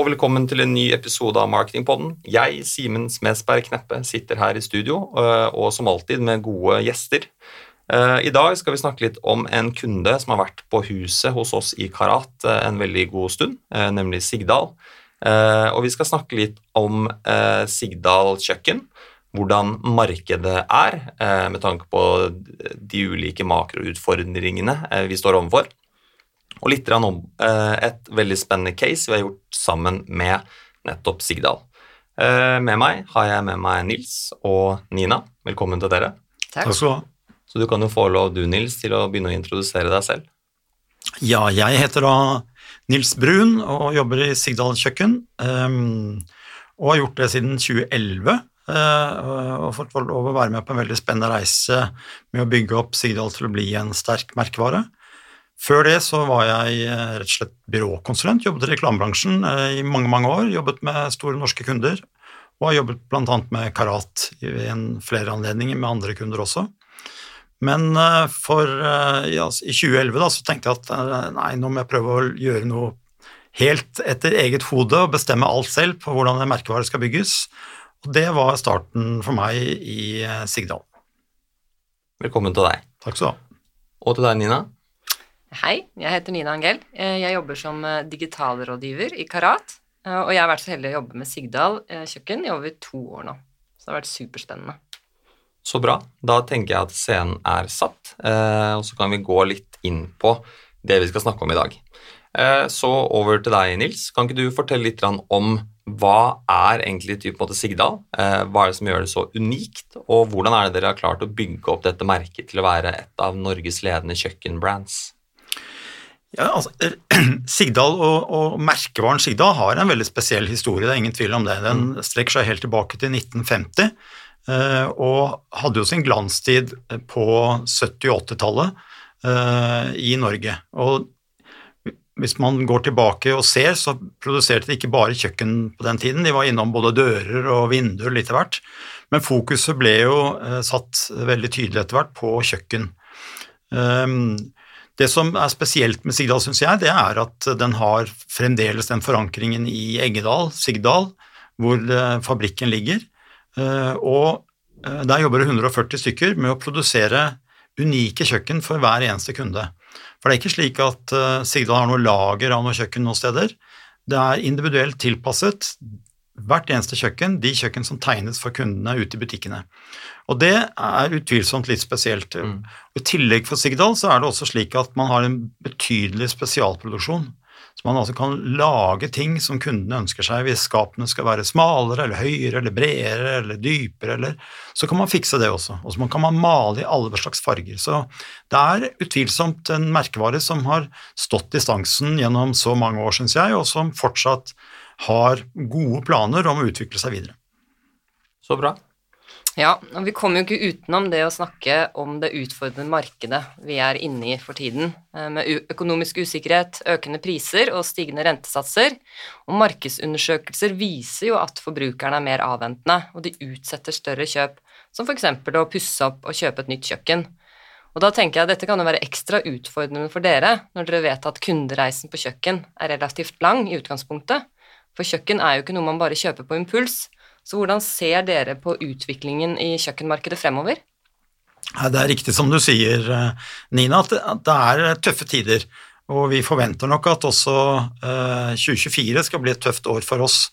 Og velkommen til en ny episode av Marketingpodden. Jeg, Simen Smedsberg Kneppe, sitter her i studio, øh, og som alltid med gode gjester. Øh, I dag skal vi snakke litt om en kunde som har vært på huset hos oss i Karat øh, en veldig god stund, nemlig Sigdal. Og vi skal snakke litt om Sigdal kjøkken, hvordan markedet er med tanke på de ulike makroutfordringene vi står overfor og litt om eh, et veldig spennende case vi har gjort sammen med nettopp Sigdal. Eh, med meg har jeg med meg Nils og Nina. Velkommen til dere. Takk. Takk skal du ha. Så du kan jo få lov, du Nils, til å begynne å introdusere deg selv. Ja, jeg heter da Nils Brun og jobber i Sigdal kjøkken. Um, og har gjort det siden 2011. Uh, og fått lov å være med på en veldig spennende reise med å bygge opp Sigdal til å bli en sterk merkevare. Før det så var jeg eh, rett og slett byråkonsulent, jobbet i reklamebransjen eh, i mange mange år. Jobbet med store norske kunder, og har jobbet bl.a. med Karat i flere anledninger med andre kunder også. Men eh, for, ja, i 2011 da, så tenkte jeg at nei, nå må jeg prøve å gjøre noe helt etter eget hode og bestemme alt selv på hvordan en merkevare skal bygges. Og det var starten for meg i Sigdal. Velkommen til deg. Takk skal du ha. Og til deg, Nina. Hei, jeg heter Nina Angell. Eh, jeg jobber som eh, digitalrådgiver i Karat. Eh, og jeg har vært så heldig å jobbe med Sigdal kjøkken i over to år nå. Så det har vært superspennende. Så bra. Da tenker jeg at scenen er satt, og så kan vi gå litt inn på det vi skal snakke om i dag. Så over til deg, Nils. Kan ikke du fortelle litt om hva er egentlig typ Sigdal? Hva er det som gjør det så unikt, og hvordan er det dere har klart å bygge opp dette merket til å være et av Norges ledende kjøkkenbrands? Ja, altså, Sigdal og, og, merkevaren Sigdal har en veldig spesiell historie, det er ingen tvil om det. Den mm. strekker seg helt tilbake til 1950 eh, og hadde jo sin glanstid på 70- og 80-tallet eh, i Norge. Og hvis man går tilbake og ser, så produserte de ikke bare kjøkken på den tiden, de var innom både dører og vinduer litt av hvert. Men fokuset ble jo eh, satt veldig tydelig etter hvert på kjøkken. Um, det som er spesielt med Sigdal, syns jeg, det er at den har fremdeles den forankringen i Eggedal, Sigdal, hvor eh, fabrikken ligger. Eh, og eh, der jobber det 140 stykker med å produsere unike kjøkken for hver eneste kunde. For det er ikke slik at Sigdal har noe lager av noe kjøkken noen steder. Det er individuelt tilpasset hvert eneste kjøkken, de kjøkken som tegnes for kundene ute i butikkene. Og det er utvilsomt litt spesielt. Mm. I tillegg for Sigdal så er det også slik at man har en betydelig spesialproduksjon. Så man altså kan lage ting som kundene ønsker seg. Hvis skapene skal være smalere eller høyere eller bredere eller dypere, eller, så kan man fikse det også. Og så kan man male i alle slags farger. Så det er utvilsomt en merkevare som har stått distansen gjennom så mange år, syns jeg, og som fortsatt har gode planer om å utvikle seg videre. Så bra. Ja, og vi kommer jo ikke utenom det å snakke om det utfordrende markedet vi er inne i for tiden, eh, med økonomisk usikkerhet, økende priser og stigende rentesatser. Og markedsundersøkelser viser jo at forbrukerne er mer avventende, og de utsetter større kjøp, som f.eks. å pusse opp og kjøpe et nytt kjøkken. Og da tenker jeg at dette kan jo være ekstra utfordrende for dere, når dere vet at kundereisen på kjøkken er relativt lang i utgangspunktet. For kjøkken er jo ikke noe man bare kjøper på impuls. Så hvordan ser dere på utviklingen i kjøkkenmarkedet fremover? Det er riktig som du sier, eh, Nina, at det er tøffe tider. Og vi forventer nok at også 2024 eh, skal bli et tøft år for oss.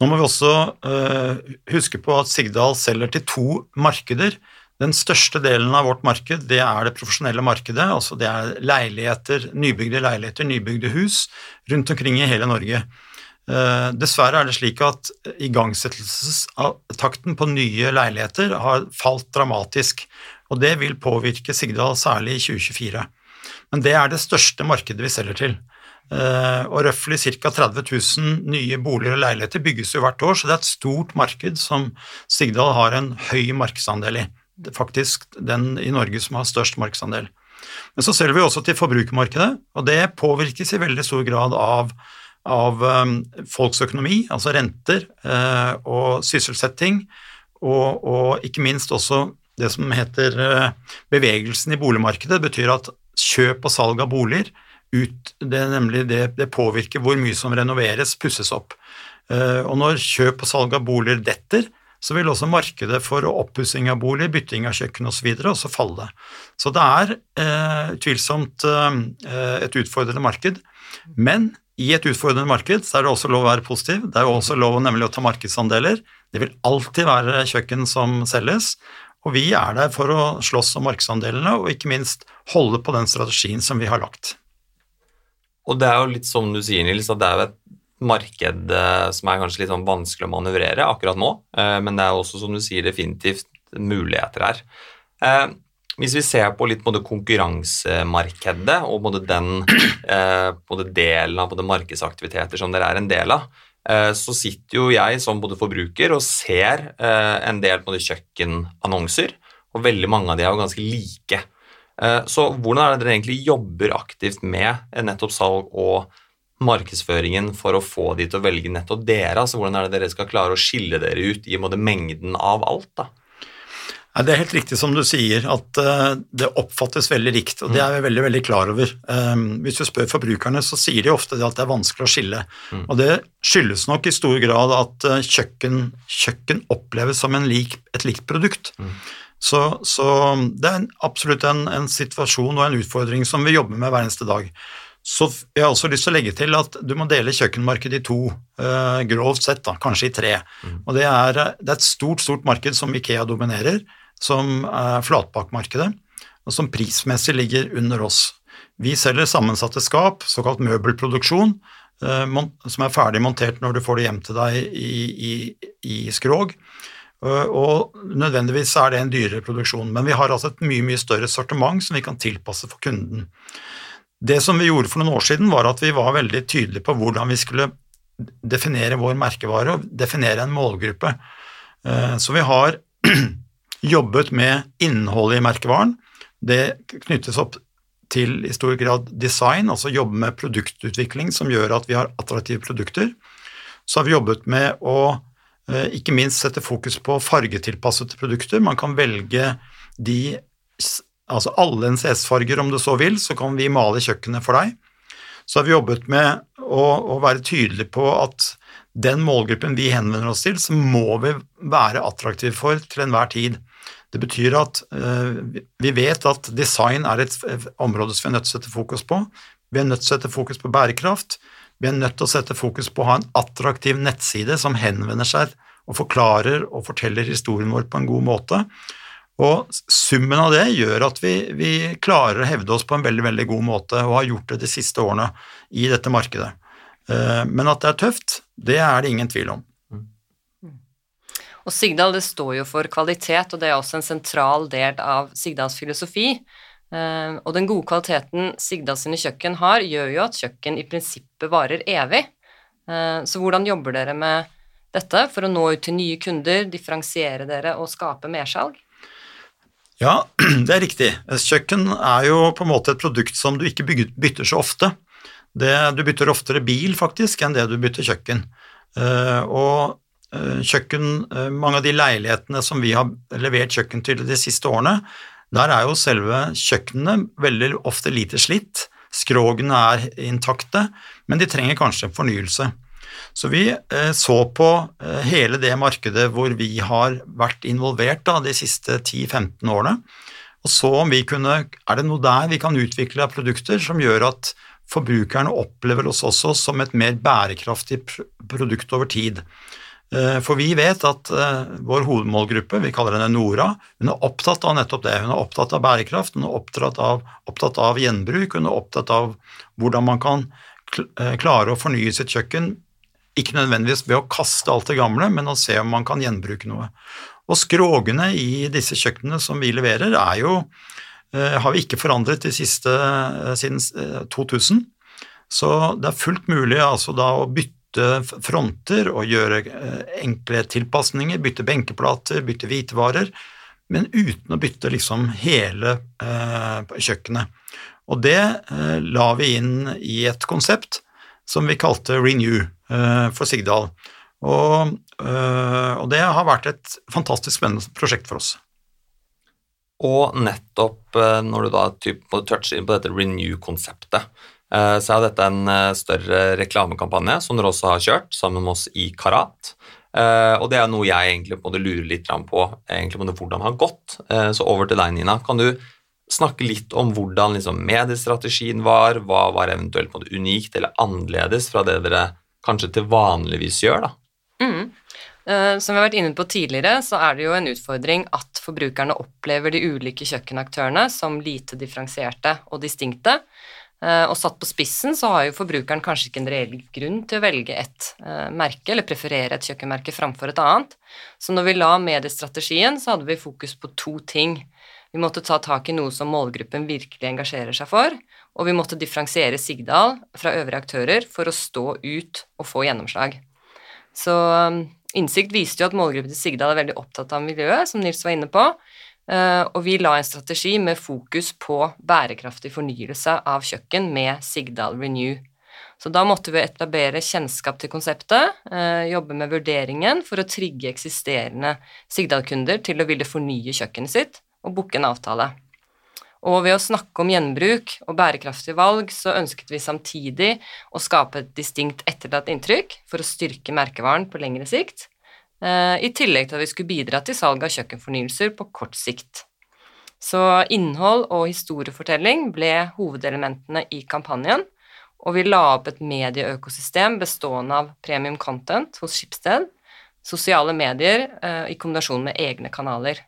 Nå må vi også eh, huske på at Sigdal selger til to markeder. Den største delen av vårt marked det er det profesjonelle markedet. altså Det er leiligheter, nybygde leiligheter, nybygde hus rundt omkring i hele Norge. Eh, dessverre er det slik at igangsettelsestakten på nye leiligheter har falt dramatisk, og det vil påvirke Sigdal særlig i 2024. Men det er det største markedet vi selger til. Eh, og røftlig ca. 30 000 nye boliger og leiligheter bygges jo hvert år, så det er et stort marked som Sigdal har en høy markedsandel i. Faktisk den i Norge som har størst markedsandel. Men så selger vi også til forbrukermarkedet, og det påvirkes i veldig stor grad av av um, folks økonomi, altså renter uh, og sysselsetting, og, og, ikke minst også det som heter uh, bevegelsen i boligmarkedet. Det betyr at kjøp og salg av boliger ut, det, nemlig det, det påvirker hvor mye som renoveres, pusses opp. Eh, og når kjøp og salg av boliger detter, så vil også markedet for oppussing av bolig, bytting av kjøkken osv. også falle. Så det er eh, eh, et utfordrende marked. Men i et utfordrende marked så er det også lov å være positiv. Det er jo også lov nemlig å ta markedsandeler. Det vil alltid være kjøkken som selges, og vi er der for å slåss om markedsandelene og ikke minst holde på den strategien som vi har lagt. Og det er jo litt som du sier, Nils, at det er et marked eh, som er kanskje litt sånn vanskelig å manøvrere akkurat nå, eh, men det er også, som du sier, definitivt muligheter her. Eh, hvis vi ser på litt både konkurransemarkedet og både den både delen av både markedsaktiviteter som dere er en del av, så sitter jo jeg som både forbruker og ser en del på kjøkkenannonser, og veldig mange av de er jo ganske like. Så hvordan er det dere egentlig jobber aktivt med nettopp salg og markedsføringen for å få de til å velge nettopp dere? altså Hvordan er det dere skal klare å skille dere ut i både mengden av alt? da? Det er helt riktig som du sier, at uh, det oppfattes veldig likt, og det er vi veldig veldig klar over. Um, hvis du spør forbrukerne, så sier de ofte at det er vanskelig å skille. Mm. Og det skyldes nok i stor grad at uh, kjøkken, kjøkken, oppleves som lik, et likt produkt. Mm. Så, så, det er absolutt en, en, situasjon og en utfordring som vi jobber med hver eneste dag. Så jeg har også lyst til å legge til at du må dele kjøkkenmarkedet i to, uh, grovt sett, da, kanskje i tre. Mm. Og det er, det er, et stort, stort marked som Ikea dominerer, som er flatpakkmarkedet, og som prismessig ligger under oss. Vi selger sammensatte skap, såkalt møbelproduksjon, uh, som er ferdig montert når du får det hjem til deg i, i, i skrog. Og nødvendigvis er det en dyrere produksjon, men vi har altså et mye mye større sortiment som vi kan tilpasse for kunden. Det som vi gjorde for noen år siden, var at vi var veldig tydelige på hvordan vi skulle definere vår merkevare og definere en målgruppe. Eh, så vi har jobbet med innholdet i merkevaren. Det knyttes opp til i stor grad design, altså jobbe med produktutvikling som gjør at vi har attraktive produkter. Så har vi jobbet med å eh, ikke minst sette fokus på fargetilpassede produkter. Man kan velge de altså alle NCS-farger om du så vil, så kan vi male kjøkkenet for deg. Så har vi jobbet med å, å være tydelige på at den målgruppen vi henvender oss til, så må vi være attraktive for til enhver tid. Det betyr at uh, vi vet at design er et område som vi er nødt til å sette fokus på. Vi er nødt til å sette fokus på bærekraft. Vi er nødt til å sette fokus på å ha en attraktiv nettside som henvender seg og forklarer og forteller historien vår på en god måte. Og summen av det gjør at vi, vi, klarer å hevde oss på en veldig, veldig god måte, og har gjort det de siste årene i dette markedet. Eh, men at det er tøft, det er det ingen tvil om. Og Sigdal det står jo for kvalitet, og det er også en sentral del av Sigdals filosofi. Eh, og den gode kvaliteten Sigdals kjøkken har, gjør jo at kjøkken i prinsippet varer evig. Eh, så hvordan jobber dere med dette for å nå ut til nye kunder, differensiere dere og skape mersalg? Ja, det er riktig. Kjøkken er jo på en måte et produkt som du ikke bytter så ofte. Det, du bytter oftere bil faktisk enn det du bytter kjøkken. Uh, og uh, kjøkken, uh, mange av de leilighetene som vi har levert kjøkken til de siste årene, der er jo selve kjøkkenene veldig ofte lite slitt. Skrogene er intakte, men de trenger kanskje en fornyelse. Så vi eh, så på eh, hele det markedet hvor vi har vært involvert da, de siste 10-15 årene, og så om vi kunne Er det noe der vi kan utvikle produkter som gjør at forbrukerne opplever oss også som et mer bærekraftig produkt over tid? Eh, for vi vet at vår hovedmålgruppe, vi kaller henne Nora, hun er opptatt av nettopp det. Hun er opptatt av bærekraft, hun er opptatt av, opptatt av gjenbruk, hun er opptatt av hvordan man kan klare å fornye sitt kjøkken ikke nødvendigvis ved å kaste alt det gamle, men å se om man kan gjenbruke noe. Og skrogene i disse kjøkkenene som vi leverer, er jo, eh, har vi ikke forandret de siste, eh, siden 2000. Eh, Så det er fullt mulig altså da å bytte fronter og gjøre enkle tilpasninger, bytte benkeplater, bytte hvitevarer, men uten å bytte liksom hele kjøkkenet. Og det la vi inn i et konsept som vi kalte Renew. Eh, for Sigdal. Og, eh, og, det har vært et fantastisk spennende prosjekt for oss. Og nettopp eh, når du da toucher inn på dette renew-konseptet, så er dette en større reklamekampanje som dere også har kjørt sammen med oss i Karat. og det er noe jeg egentlig på det lurer litt på, egentlig på det har gått. så over til deg, Nina. Kan du snakke litt om hvordan liksom, mediestrategien var? Hva var eventuelt unikt eller annerledes fra det dere kanskje til vanligvis gjør? da? Mm. Uh, som vi har vært inne på tidligere, så er det jo en utfordring at forbrukerne opplever de ulike kjøkkenaktørene som lite differensierte og distinkte. Uh, og satt på spissen så har jo forbrukeren kanskje ikke en reell grunn til å velge et uh, merke eller preferere et kjøkkenmerke framfor et annet. Så når vi la mediestrategien, så hadde vi fokus på to ting. Vi måtte ta tak i noe som målgruppen virkelig engasjerer seg for, og vi måtte differensiere Sigdal fra øvrige aktører for å stå ut og få gjennomslag. Så um, Innsikt viste jo at målgruppen til Sigdal er veldig opptatt av miljøet, som Nils var inne på, uh, og vi la en strategi med fokus på bærekraftig fornyelse av kjøkken med Sigdal Renew. Så da måtte vi etablere kjennskap til konseptet, uh, jobbe med vurderingen for å trigge eksisterende Sigdal-kunder til å ville fornye kjøkkenet sitt, og booke en avtale. Og ved å snakke om gjenbruk og bærekraftige valg, så ønsket vi samtidig å skape et distinkt etterlatt inntrykk for å styrke merkevaren på lengre sikt, eh, i tillegg til at vi skulle bidra til salg av kjøkkenfornyelser på kort sikt. Så innhold og historiefortelling ble hovedelementene i kampanjen, og vi la opp et medieøkosystem bestående av premium content hos Schibsted, sosiale medier eh, i kombinasjon med egne kanaler.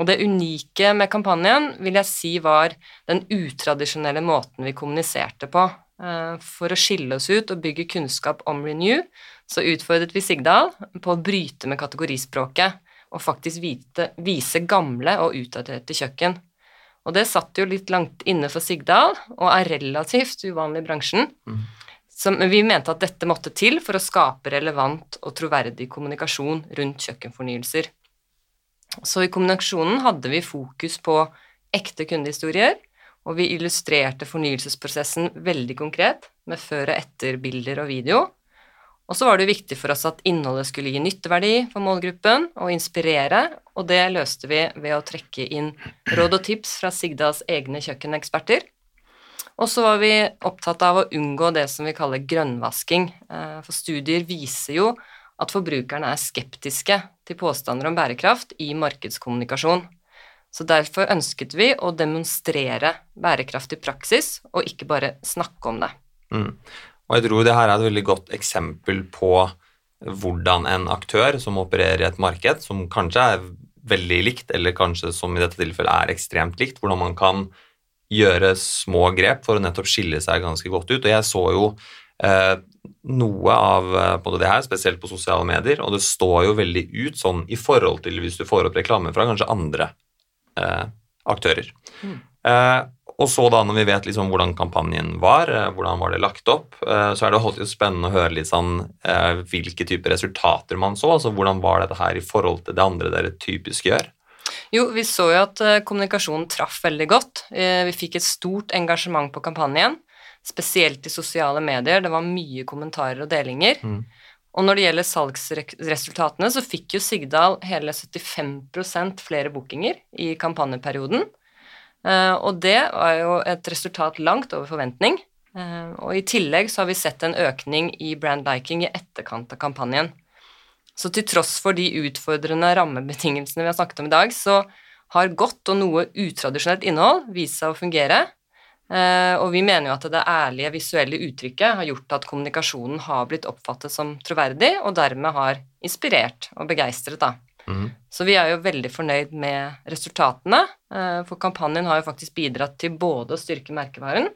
Og det unike med kampanjen vil jeg si var den utradisjonelle måten vi kommuniserte på. Eh, for å skille oss ut og bygge kunnskap om Renew, så utfordret vi Sigdal på å bryte med kategorispråket og faktisk vite, vise gamle og utdaterte kjøkken. Og det satt jo litt langt inne for Sigdal, og er relativt uvanlig i bransjen. Mm. Så vi mente at dette måtte til for å skape relevant og troverdig kommunikasjon rundt kjøkkenfornyelser. Så i kombinasjonen hadde vi fokus på ekte kundehistorier, og vi illustrerte fornyelsesprosessen veldig konkret, med før og etter-bilder og video. Og så var det viktig for oss at innholdet skulle gi nytteverdi for målgruppen og inspirere, og det løste vi ved å trekke inn råd og tips fra Sigdas egne kjøkkeneksperter. Og så var vi opptatt av å unngå det som vi kaller grønnvasking, eh, for studier viser jo at forbrukerne er skeptiske til påstander om bærekraft i markedskommunikasjon. Så derfor ønsket vi å demonstrere bærekraftig praksis, og ikke bare snakke om det. Mm. Og jeg tror det her er et veldig godt eksempel på hvordan en aktør som opererer i et marked, som kanskje er veldig likt, eller kanskje som i dette tilfellet er ekstremt likt, hvordan man kan gjøre små grep for å nettopp skille seg ganske godt ut. Og jeg så jo noe av både eh, det her, spesielt på sosiale medier, og det står jo veldig ut sånn i forhold til hvis du får opp reklame fra kanskje andre eh, aktører. Mm. Eh, og så da når vi vet liksom hvordan kampanjen var, eh, hvordan var det lagt opp, eh, så er det alltid spennende å høre litt sånn eh, hvilke typer resultater man så. altså Hvordan var dette her i forhold til det andre dere typisk gjør? Jo, vi så jo at kommunikasjonen traff veldig godt. Vi fikk et stort engasjement på kampanjen spesielt i sosiale medier. Det var mye kommentarer og delinger. Mm. Og når det gjelder salgsresultatene, så fikk jo Sigdal hele 75% flere bookinger i kampanjeperioden. Eh, og det var jo et resultat langt over forventning. Eh, og i tillegg så har vi sett en økning i brand liking i etterkant av kampanjen. Så til tross for de utfordrende rammebetingelsene vi har snakket om i dag, så har godt og noe utradisjonelt innhold vist seg å fungere, og vi mener jo at det ærlige visuelle uttrykket har gjort at kommunikasjonen har blitt oppfattet som troverdig, og dermed har inspirert og begeistret, da. Mm. Så vi er jo veldig fornøyd med resultatene, eh, for kampanjen har jo faktisk bidratt til både å styrke merkevaren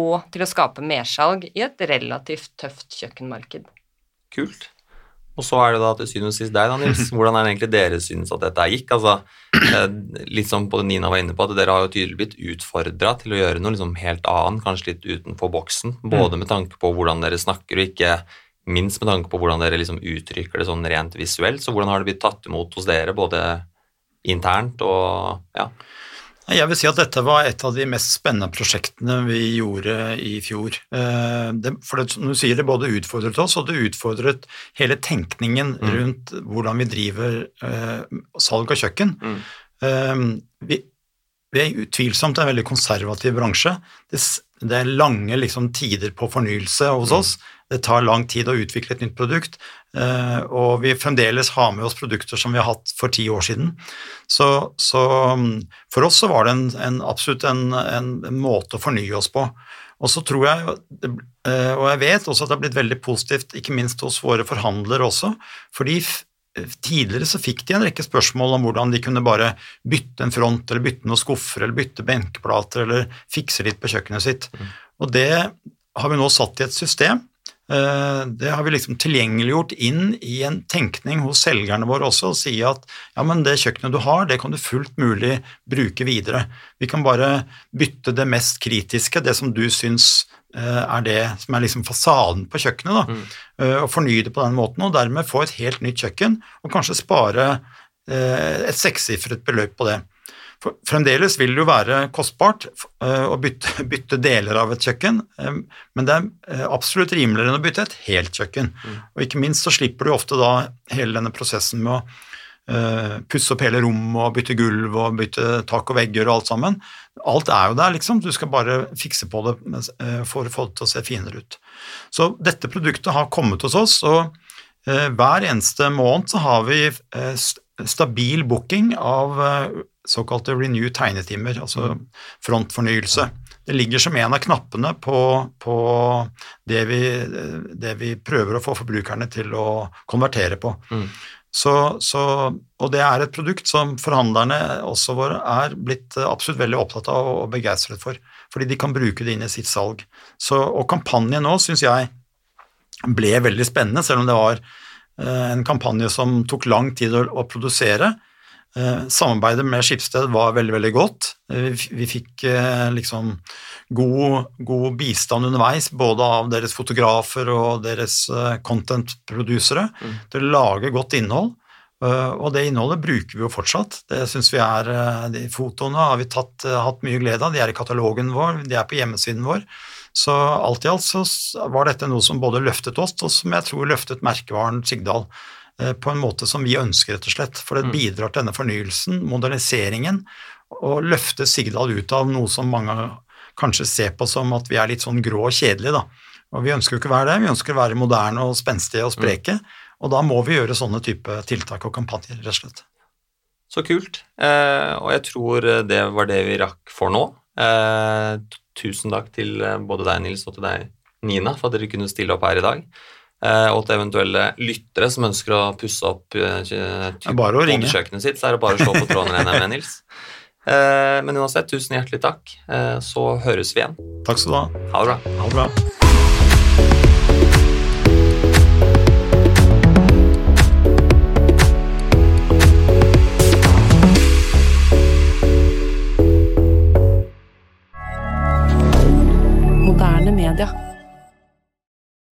og til å skape mersalg i et relativt tøft kjøkkenmarked. Kult. Og så er det da til syvende og sist deg, da, Nils. Hvordan er det egentlig dere synes at dette gikk? Altså, eh, litt som både Nina var inne på, at dere har jo tydelig blitt utfordra til å gjøre noe liksom helt annet, kanskje litt utenfor boksen. Både med tanke på hvordan dere snakker, og ikke minst med tanke på hvordan dere liksom uttrykker det sånn rent visuelt. Så hvordan har det blitt tatt imot hos dere, både internt og ja? Jeg vil si at dette var et av de mest spennende prosjektene vi gjorde i fjor. Eh, for det, som du sier, det både utfordret oss, og det utfordret hele tenkningen mm. rundt hvordan vi driver eh, salg av kjøkken. Mm. Um, vi, vi, er utvilsomt en veldig konservativ bransje. Det, det er lange liksom, tider på fornyelse hos oss. Det tar lang tid å utvikle et nytt produkt, eh, og vi fremdeles har med oss produkter som vi har hatt for ti år siden. Så, så for oss så var det en, en, absolutt en, en, måte å fornye oss på. Og så tror jeg, eh, og jeg vet også at det har blitt veldig positivt, ikke minst hos våre forhandlere også, fordi Tidligere så fikk de en rekke spørsmål om hvordan de kunne bare bytte en front, eller bytte noen skuffer, eller bytte benkeplater, eller fikse litt på kjøkkenet sitt. Mm. Og det har vi nå satt i et system. Eh, det har vi liksom tilgjengeliggjort inn i en tenkning hos selgerne våre også, og si at ja, men det kjøkkenet du har, det kan du fullt mulig bruke videre. Vi kan bare bytte det mest kritiske, det som du syns Eh, er det som er liksom fasaden på kjøkkenet. da, mm. Eh, og Fornye det på den måten, og dermed få et helt nytt kjøkken, og kanskje spare et sekssifret beløp på det. For fremdeles vil det jo være kostbart å bytte, bytte, deler av et kjøkken, men det er absolutt rimeligere enn å bytte et helt kjøkken. Mm. Og ikke minst så slipper du ofte da hele denne prosessen med å pusse opp hele rommet og bytte gulv og bytte tak og vegger og alt sammen. Alt er jo der, liksom. Du skal bare fikse på det for å få det til å se finere ut. Så dette produktet har kommet hos oss, og hver eneste måned så har vi stabil booking av såkalte renew tegnetimer, altså frontfornyelse. Det ligger som en av knappene på, på det, vi, det, vi, prøver å få forbrukerne til å konvertere på. Mm. Så, så, og det er et produkt som forhandlerne også våre er blitt absolutt veldig opptatt av og begeistret for, fordi de kan bruke det inn i sitt salg. Så, og kampanjen nå syns jeg ble veldig spennende, selv om det var eh, en kampanje som tok lang tid å, å produsere. Eh, samarbeidet med Skipsted var veldig, veldig godt. Eh, vi fikk eh, liksom god, god, bistand underveis, både av deres fotografer og deres content-produsere, mm. til å lage godt innhold. Og det innholdet bruker vi jo fortsatt. Det synes vi er, De fotoene har vi tatt, hatt mye glede av. De er i katalogen vår, de er på hjemmesiden vår. Så alt i alt så var dette noe som både løftet oss, og som jeg tror løftet merkevaren Sigdal. Eh, på en måte som vi ønsker, rett og slett. For det mm. bidrar til denne fornyelsen, moderniseringen, og løfte Sigdal ut av noe som mange kanskje ser på som at vi er litt sånn grå og kjedelige, da. Og vi ønsker jo ikke å være det, vi ønsker å være moderne og spenstige og spreke. Mm. Og da må vi gjøre sånne type tiltak og kampanjer, rett og slett. Så kult. Eh, og jeg tror det var det vi rakk for nå. Eh, tusen takk til både deg, Nils, og til deg, Nina, for at dere kunne stille opp her i dag. Eh, og til eventuelle lyttere som ønsker å pusse opp eh, kjøkkenet sitt, så er det bare å slå på tråden regner med, Nils. Eh, men uansett, tusen hjertelig takk. Så høres vi igjen. Takk skal du ha. Ha det bra. Ha det bra.